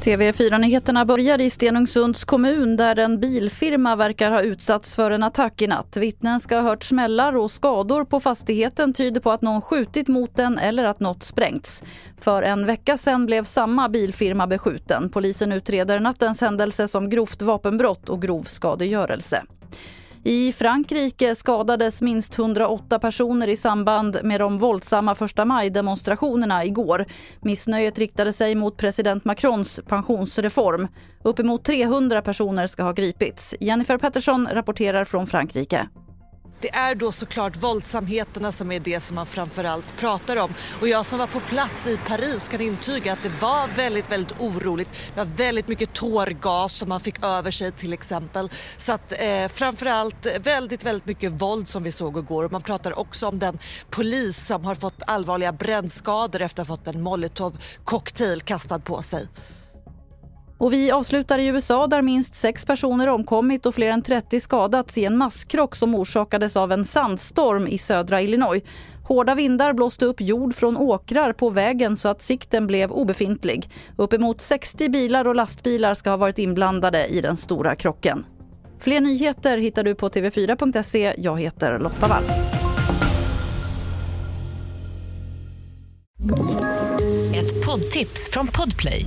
TV4-nyheterna börjar i Stenungsunds kommun där en bilfirma verkar ha utsatts för en attack i natt. Vittnen ska ha hört smällar och skador på fastigheten tyder på att någon skjutit mot den eller att något sprängts. För en vecka sedan blev samma bilfirma beskjuten. Polisen utreder nattens händelse som grovt vapenbrott och grov skadegörelse. I Frankrike skadades minst 108 personer i samband med de våldsamma första maj-demonstrationerna igår. Missnöjet riktade sig mot president Macrons pensionsreform. Uppemot 300 personer ska ha gripits. Jennifer Pettersson rapporterar från Frankrike. Det är då såklart våldsamheterna som är det som man framförallt pratar om. Och jag som var på plats i Paris kan intyga att det var väldigt, väldigt oroligt. Det var väldigt mycket tårgas som man fick över sig till exempel. Så att eh, framförallt väldigt, väldigt mycket våld som vi såg igår. Och man pratar också om den polis som har fått allvarliga brännskador efter att ha fått en molotov cocktail kastad på sig. Och vi avslutar i USA där minst sex personer omkommit och fler än 30 skadats i en masskrock som orsakades av en sandstorm i södra Illinois. Hårda vindar blåste upp jord från åkrar på vägen så att sikten blev obefintlig. Uppemot 60 bilar och lastbilar ska ha varit inblandade i den stora krocken. Fler nyheter hittar du på tv4.se. Jag heter Lotta Wall. Ett poddtips från Podplay.